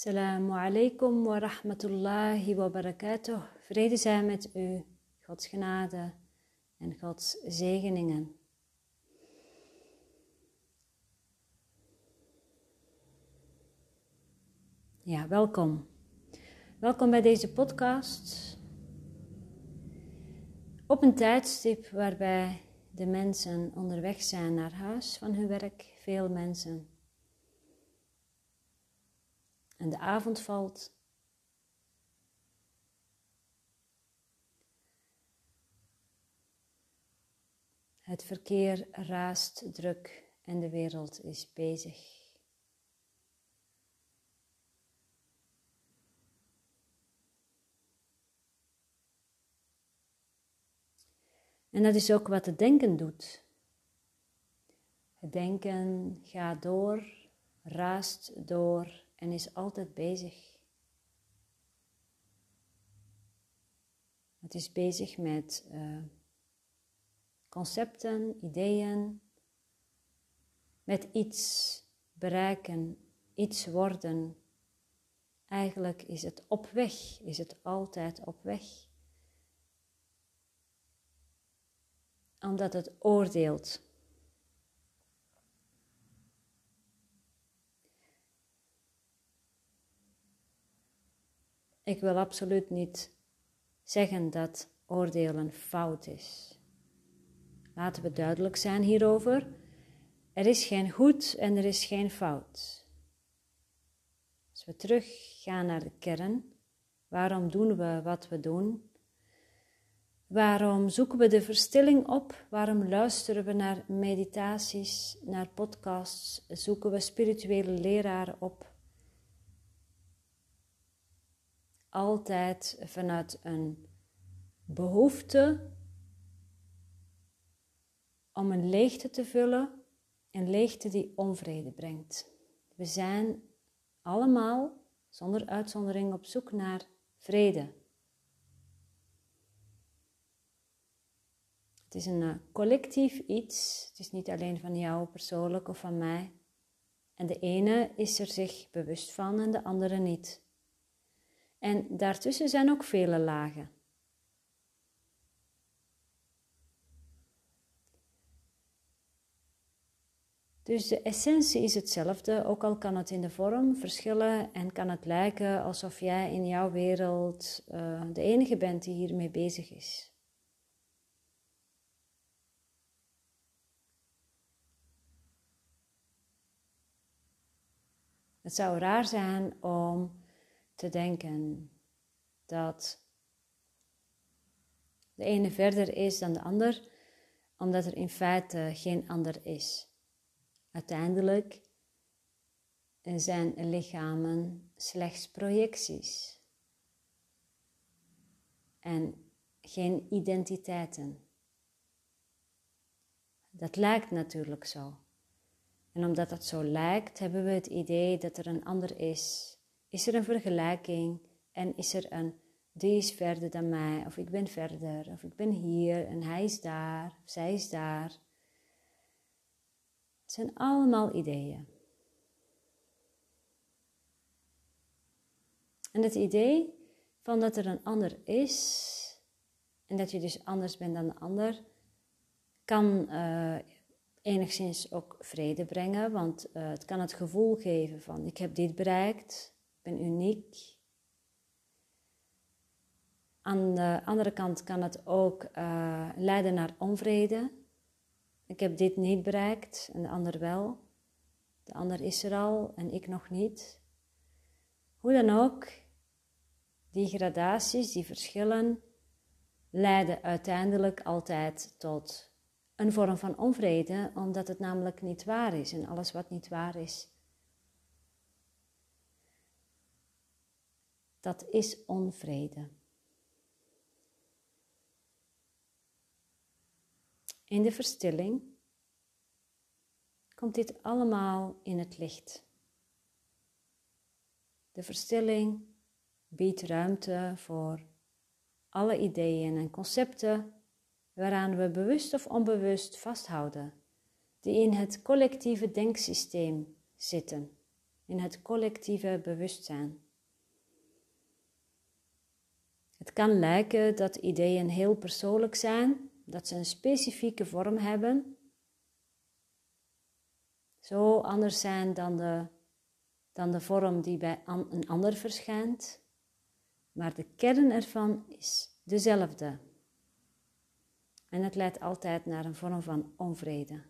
Assalamu alaikum wa rahmatullahi wa barakatuh. Vrede zijn met u, Gods genade en Gods zegeningen. Ja, welkom. Welkom bij deze podcast. Op een tijdstip waarbij de mensen onderweg zijn naar huis van hun werk, veel mensen en de avond valt. Het verkeer raast druk en de wereld is bezig. En dat is ook wat het denken doet. Het denken gaat door, raast door en is altijd bezig. Het is bezig met uh, concepten, ideeën, met iets bereiken, iets worden. Eigenlijk is het op weg, is het altijd op weg. Omdat het oordeelt. Ik wil absoluut niet zeggen dat oordelen fout is. Laten we duidelijk zijn hierover. Er is geen goed en er is geen fout. Als we teruggaan naar de kern, waarom doen we wat we doen? Waarom zoeken we de verstilling op? Waarom luisteren we naar meditaties, naar podcasts? Zoeken we spirituele leraren op? Altijd vanuit een behoefte om een leegte te vullen, een leegte die onvrede brengt. We zijn allemaal, zonder uitzondering, op zoek naar vrede. Het is een eh, collectief iets, het is niet alleen van jou persoonlijk of van mij. En de ene is er zich bewust van en de andere niet. En daartussen zijn ook vele lagen. Dus de essentie is hetzelfde, ook al kan het in de vorm verschillen en kan het lijken alsof jij in jouw wereld uh, de enige bent die hiermee bezig is. Het zou raar zijn om te denken dat de ene verder is dan de ander, omdat er in feite geen ander is. Uiteindelijk zijn lichamen slechts projecties en geen identiteiten. Dat lijkt natuurlijk zo. En omdat dat zo lijkt, hebben we het idee dat er een ander is is er een vergelijking en is er een die is verder dan mij, of ik ben verder, of ik ben hier en hij is daar, of zij is daar. Het zijn allemaal ideeën. En het idee van dat er een ander is en dat je dus anders bent dan de ander, kan uh, enigszins ook vrede brengen, want uh, het kan het gevoel geven van ik heb dit bereikt, ben uniek. Aan de andere kant kan het ook uh, leiden naar onvrede. Ik heb dit niet bereikt en de ander wel. De ander is er al en ik nog niet. Hoe dan ook, die gradaties, die verschillen, leiden uiteindelijk altijd tot een vorm van onvrede, omdat het namelijk niet waar is. En alles wat niet waar is, dat is onvrede. In de verstilling komt dit allemaal in het licht. De verstilling biedt ruimte voor alle ideeën en concepten waaraan we bewust of onbewust vasthouden, die in het collectieve denksysteem zitten in het collectieve bewustzijn. Het kan lijken dat ideeën heel persoonlijk zijn, dat ze een specifieke vorm hebben, zo anders zijn dan de, dan de vorm die bij een ander verschijnt, maar de kern ervan is dezelfde. En het leidt altijd naar een vorm van onvrede.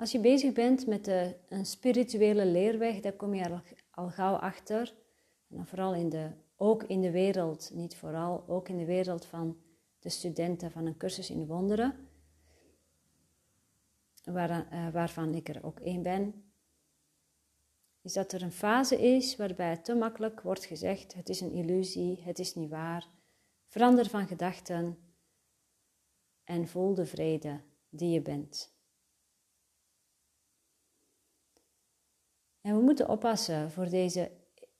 Als je bezig bent met de, een spirituele leerweg, dan kom je al, al gauw achter. En dan vooral in de, ook in de wereld, niet vooral, ook in de wereld van de studenten van een cursus in wonderen, waar, uh, waarvan ik er ook één ben, is dat er een fase is waarbij het te makkelijk wordt gezegd: het is een illusie, het is niet waar. Verander van gedachten en voel de vrede die je bent. En we moeten oppassen voor deze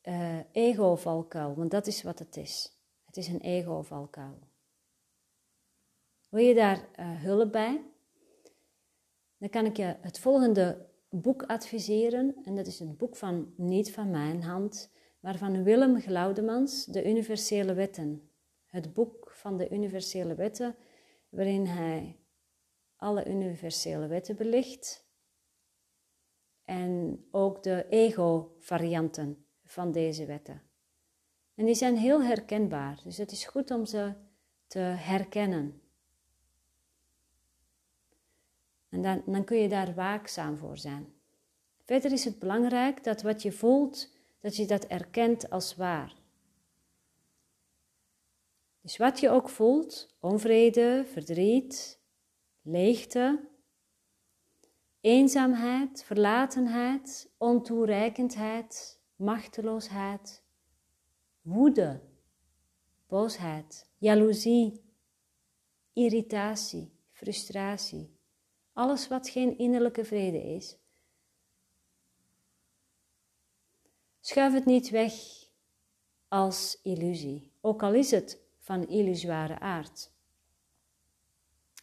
uh, ego-valkuil, want dat is wat het is. Het is een ego-valkuil. Wil je daar uh, hulp bij? Dan kan ik je het volgende boek adviseren. En dat is een boek van, niet van mijn hand, maar van Willem Glaudemans, De Universele Wetten. Het boek van de Universele Wetten, waarin hij alle universele wetten belicht en ook de ego-varianten van deze wetten. En die zijn heel herkenbaar, dus het is goed om ze te herkennen. En dan, dan kun je daar waakzaam voor zijn. Verder is het belangrijk dat wat je voelt, dat je dat erkent als waar. Dus wat je ook voelt, onvrede, verdriet, leegte, eenzaamheid, verlatenheid, ontoereikendheid, machteloosheid, woede, boosheid, jaloezie, irritatie, frustratie, alles wat geen innerlijke vrede is. Schuif het niet weg als illusie, ook al is het van illusoire aard.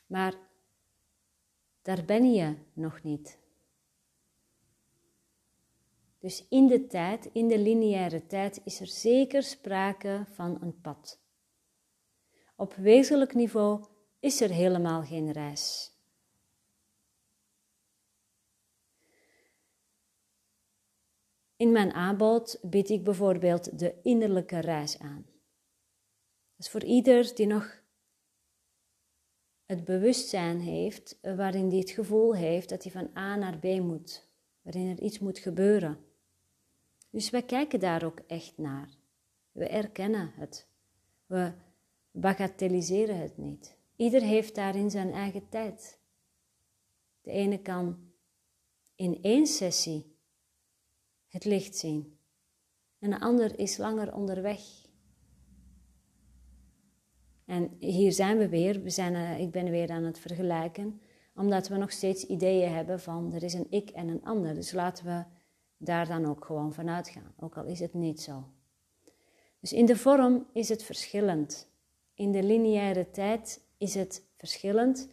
Maar daar ben je nog niet. Dus in de tijd, in de lineaire tijd, is er zeker sprake van een pad. Op wezenlijk niveau is er helemaal geen reis. In mijn aanbod bied ik bijvoorbeeld de innerlijke reis aan. Dat is voor ieder die nog het bewustzijn heeft, eh, waarin hij het gevoel heeft dat hij van A naar B moet, waarin er iets moet gebeuren. Dus wij kijken daar ook echt naar. We erkennen het. We bagatelliseren het niet. Ieder heeft daarin zijn eigen tijd. De ene kan in één sessie het licht zien, en de ander is langer onderweg en hier zijn we weer, we zijn, uh, ik ben weer aan het vergelijken, omdat we nog steeds ideeën hebben van er is een ik en een ander. Dus laten we daar dan ook gewoon van uitgaan, ook al is het niet zo. Dus in de vorm is het verschillend. In de lineaire tijd is het verschillend.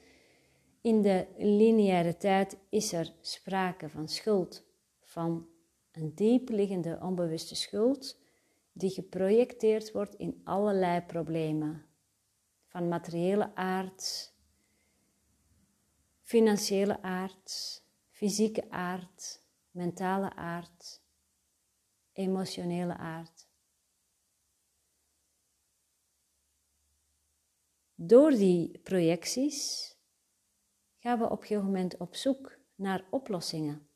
In de lineaire tijd is er sprake van schuld, van een diep liggende onbewuste schuld, die geprojecteerd wordt in allerlei problemen, van materiële aard, financiële aard, fysieke aard, mentale aard, emotionele aard. Door die projecties gaan we op een gegeven moment op zoek naar oplossingen.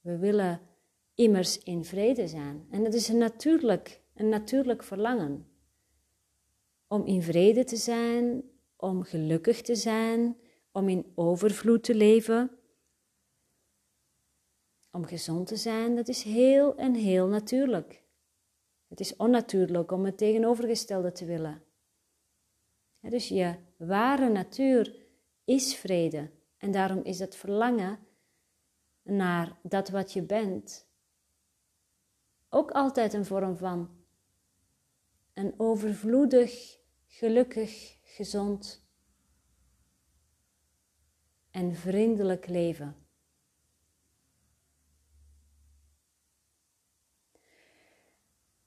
We willen immers in vrede zijn. En dat is een natuurlijk, een natuurlijk verlangen om in vrede te zijn, om gelukkig te zijn, om in overvloed te leven, om gezond te zijn, dat is heel en heel natuurlijk. Het is onnatuurlijk om het tegenovergestelde te willen. dus je ware natuur is vrede en daarom is het verlangen naar dat wat je bent, ook altijd een vorm van een overvloedig, gelukkig, gezond en vriendelijk leven.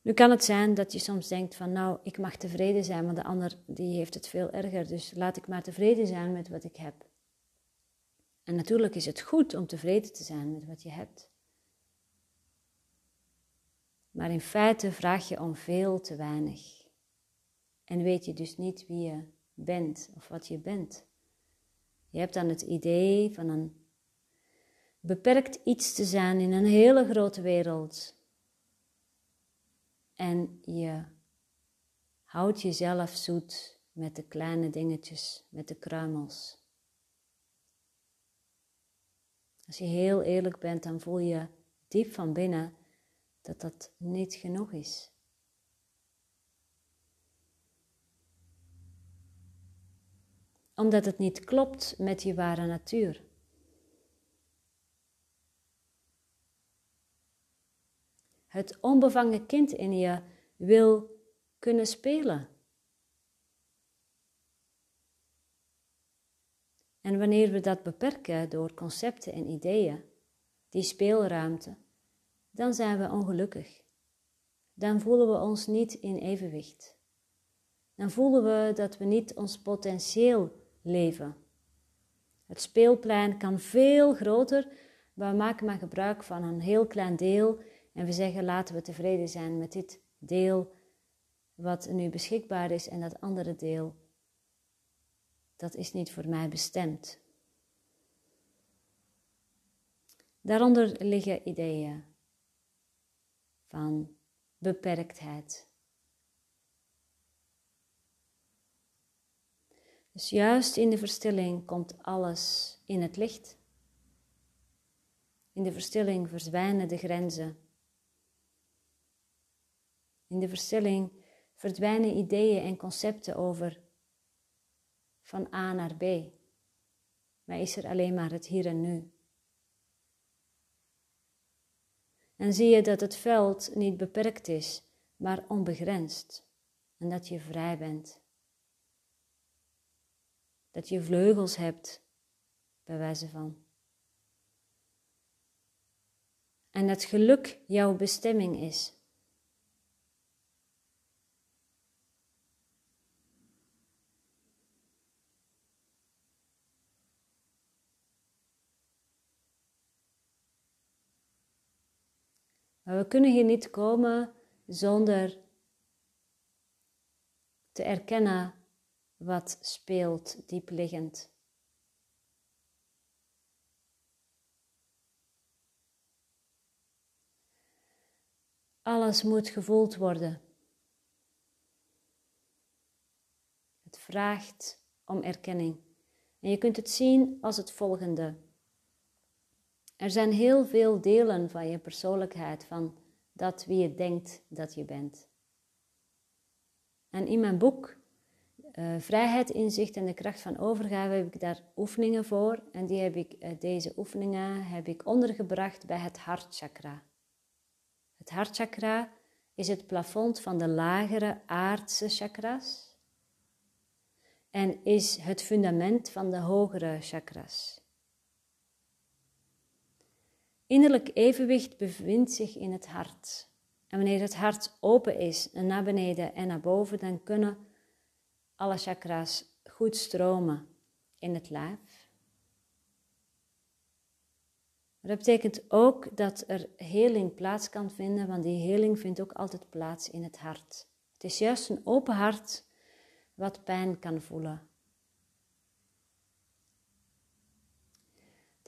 Nu kan het zijn dat je soms denkt van nou, ik mag tevreden zijn, want de ander die heeft het veel erger, dus laat ik maar tevreden zijn met wat ik heb. En natuurlijk is het goed om tevreden te zijn met wat je hebt. Maar in feite vraag je om veel te weinig. En weet je dus niet wie je bent of wat je bent. Je hebt dan het idee van een beperkt iets te zijn in een hele grote wereld. En je houdt jezelf zoet met de kleine dingetjes, met de kruimels. Als je heel eerlijk bent, dan voel je diep van binnen dat dat niet genoeg is. Omdat het niet klopt met je ware natuur. Het onbevangen kind in je wil kunnen spelen. En wanneer we dat beperken door concepten en ideeën, die speelruimte, dan zijn we ongelukkig. Dan voelen we ons niet in evenwicht. Dan voelen we dat we niet ons potentieel leven. Het speelplein kan veel groter, maar we maken maar gebruik van een heel klein deel en we zeggen laten we tevreden zijn met dit deel wat nu beschikbaar is en dat andere deel, dat is niet voor mij bestemd. Daaronder liggen ideeën van beperktheid. Dus juist in de verstilling komt alles in het licht. In de verstilling verdwijnen de grenzen. In de verstilling verdwijnen ideeën en concepten over van A naar B. Maar is er alleen maar het hier en nu. En zie je dat het veld niet beperkt is, maar onbegrensd. En dat je vrij bent. Dat je vleugels hebt, bij wijze van. En dat geluk jouw bestemming is. Maar we kunnen hier niet komen zonder te erkennen wat speelt diepliggend. Alles moet gevoeld worden. Het vraagt om erkenning. En je kunt het zien als het volgende. Er zijn heel veel delen van je persoonlijkheid, van dat wie je denkt dat je bent. En in mijn boek uh, Vrijheid, Inzicht en de Kracht van Overgave heb ik daar oefeningen voor. En die heb ik, uh, deze oefeningen heb ik ondergebracht bij het hartchakra. Het hartchakra is het plafond van de lagere aardse chakras en is het fundament van de hogere chakras. Innerlijk evenwicht bevindt zich in het hart. En wanneer het hart open is, naar beneden en naar boven, dan kunnen alle chakras goed stromen in het lijf. Dat betekent ook dat er heling plaats kan vinden, want die heling vindt ook altijd plaats in het hart. Het is juist een open hart wat pijn kan voelen.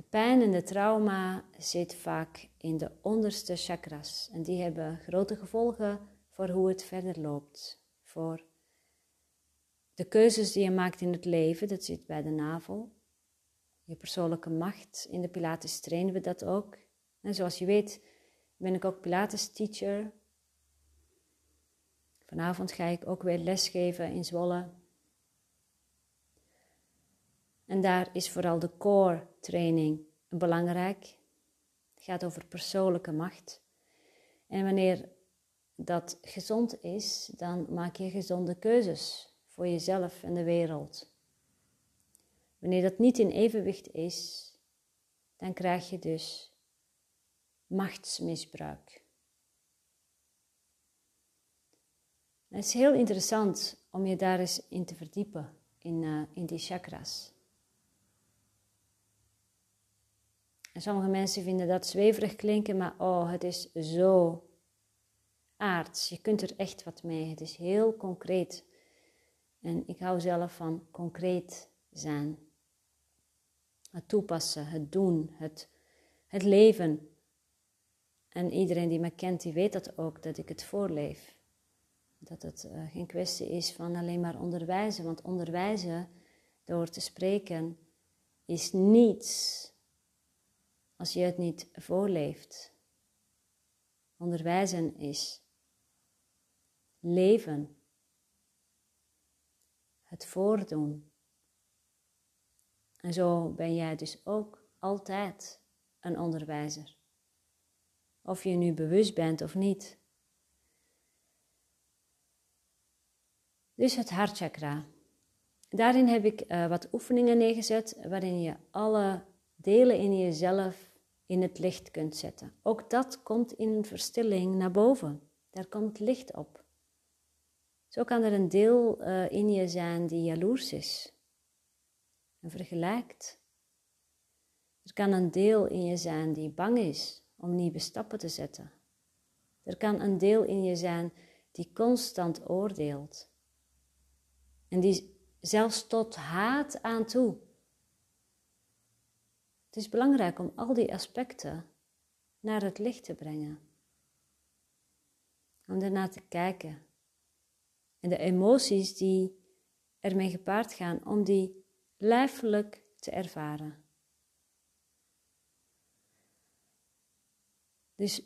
pijn en de trauma zit vaak in de onderste chakras en die hebben grote gevolgen voor hoe het verder loopt. Voor de keuzes die je maakt in het leven, dat zit bij de navel. Je persoonlijke macht. In de Pilates trainen we dat ook. En zoals je weet ben ik ook Pilates teacher. Vanavond ga ik ook weer lesgeven in Zwolle. En daar is vooral de core training belangrijk. gaat over persoonlijke macht. En wanneer dat gezond is, dan maak je gezonde keuzes voor jezelf en de wereld. Wanneer dat niet in evenwicht is, dan krijg je dus machtsmisbruik. Het is heel interessant om je daar eens in te verdiepen, in, uh, in die chakras. En sommige mensen vinden dat zweverig klinken, maar oh, het is zo aards. Je kunt er echt wat mee. Het is heel concreet. En ik hou zelf van concreet zijn. Het toepassen, het doen, het, het leven. En iedereen die me kent, die weet dat ook, dat ik het voorleef. Dat het uh, geen kwestie is van alleen maar onderwijzen. Want onderwijzen, door te spreken, is niets als je het niet voorleeft. Onderwijzen is leven, het voordoen. En zo ben jij dus ook altijd een onderwijzer. Of je nu bewust bent of niet. Dus het hartchakra. Daarin heb ik uh, wat oefeningen neergezet waarin je alle delen in jezelf in het licht kunt zetten. Ook dat komt in verstilling naar boven. Daar komt licht op. Zo kan er een deel uh, in je zijn die jaloers is en vergelijkt. Er kan een deel in je zijn die bang is om nieuwe stappen te zetten. Er kan een deel in je zijn die constant oordeelt en die zelfs tot haat aan toe het is belangrijk om al die aspecten naar het licht te brengen. Om ernaar te kijken. En de emoties die ermee gepaard gaan, om die lijfelijk te ervaren. Dus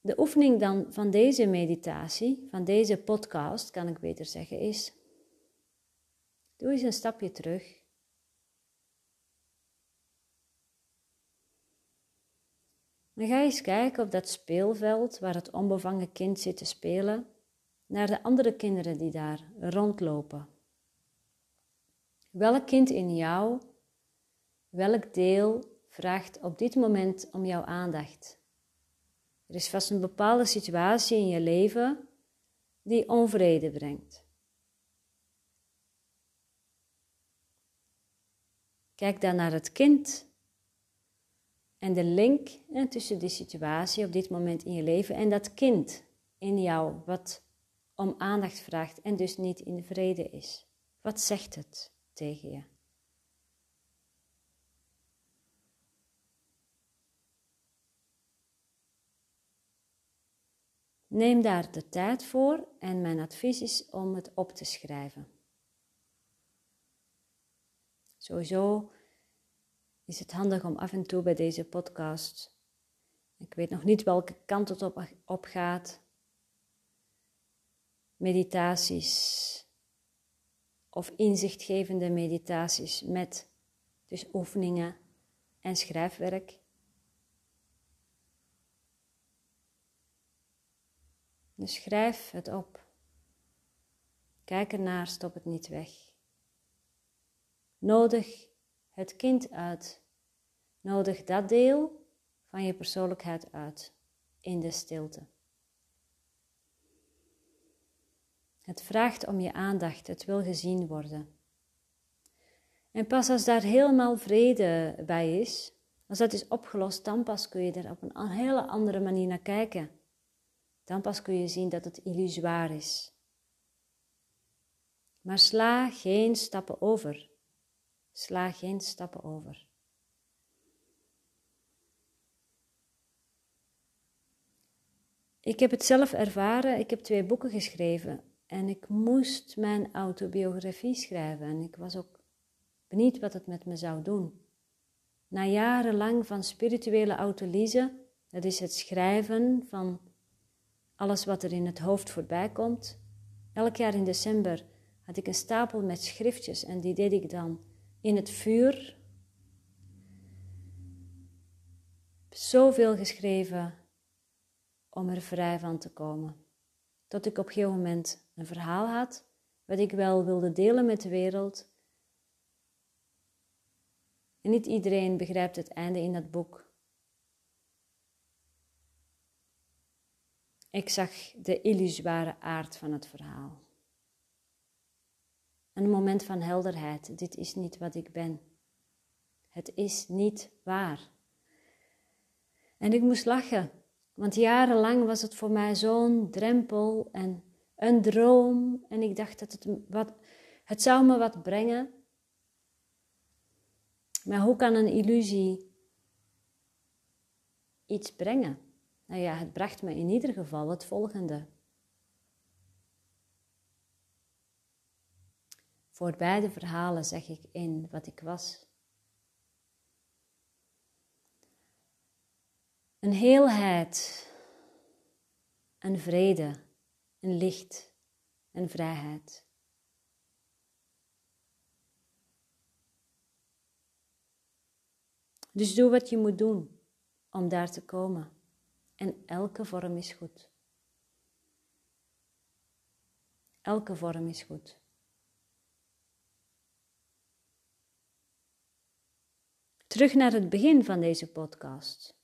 de oefening dan van deze meditatie, van deze podcast, kan ik beter zeggen, is: doe eens een stapje terug Dan ga je eens kijken op dat speelveld waar het onbevangen kind zit te spelen, naar de andere kinderen die daar rondlopen. Welk kind in jou, welk deel vraagt op dit moment om jouw aandacht? Er is vast een bepaalde situatie in je leven die onvrede brengt. Kijk dan naar het kind en de link tussen die situatie op dit moment in je leven en dat kind in jou, wat om aandacht vraagt en dus niet in vrede is. Wat zegt het tegen je? Neem daar de tijd voor en mijn advies is om het op te schrijven. Sowieso is het handig om af en toe bij deze podcast. Ik weet nog niet welke kant het op, op gaat. Meditaties of inzichtgevende meditaties met dus oefeningen en schrijfwerk. Dus schrijf het op. Kijk ernaar, stop het niet weg. Nodig het kind uit. Nodig dat deel van je persoonlijkheid uit in de stilte. Het vraagt om je aandacht, het wil gezien worden. En pas als daar helemaal vrede bij is, als dat is opgelost, dan pas kun je er op een hele andere manier naar kijken. Dan pas kun je zien dat het illusoir is. Maar sla geen stappen over. Sla geen stappen over. Ik heb het zelf ervaren. Ik heb twee boeken geschreven en ik moest mijn autobiografie schrijven. En ik was ook benieuwd wat het met me zou doen. Na jarenlang van spirituele autolyse, dat is het schrijven van alles wat er in het hoofd voorbij komt. Elk jaar in december had ik een stapel met schriftjes en die deed ik dan in het vuur. zoveel geschreven om er vrij van te komen. Tot ik op een gegeven moment een verhaal had, wat ik wel wilde delen met de wereld. En niet iedereen begrijpt het einde in dat boek. Ik zag de illusoire aard van het verhaal. Een moment van helderheid. Dit is niet wat ik ben. Het is niet waar. En ik moest lachen, want jarenlang was het voor mij zo'n drempel en een droom. En ik dacht dat het, wat, het zou me wat brengen. Maar hoe kan een illusie iets brengen? Nou ja, het bracht me in ieder geval het volgende. Voor beide verhalen zeg ik in wat ik was. Een heelheid, een vrede, een licht, een vrijheid. Dus doe wat je moet doen om daar te komen. En elke vorm is goed. Elke vorm is goed. Terug naar het begin van deze podcast.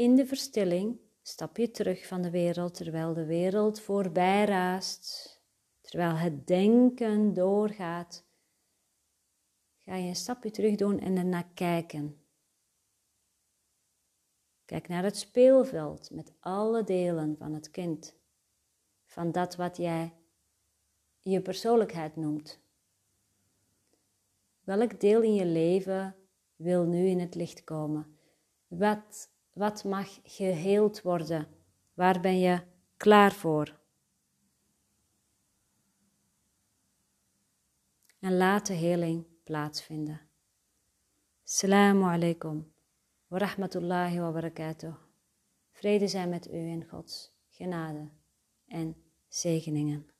In de verstilling stap je terug van de wereld terwijl de wereld voorbij raast, terwijl het denken doorgaat. Ga je een stapje terug doen en ernaar kijken. Kijk naar het speelveld met alle delen van het kind, van dat wat jij je persoonlijkheid noemt. Welk deel in je leven wil nu in het licht komen? Wat, wat mag geheeld worden? Waar ben je klaar voor? En laat de heling plaatsvinden. Assalamu alaikum wa rahmatullahi wa barakatuh. Vrede zijn met u en Gods genade en zegeningen.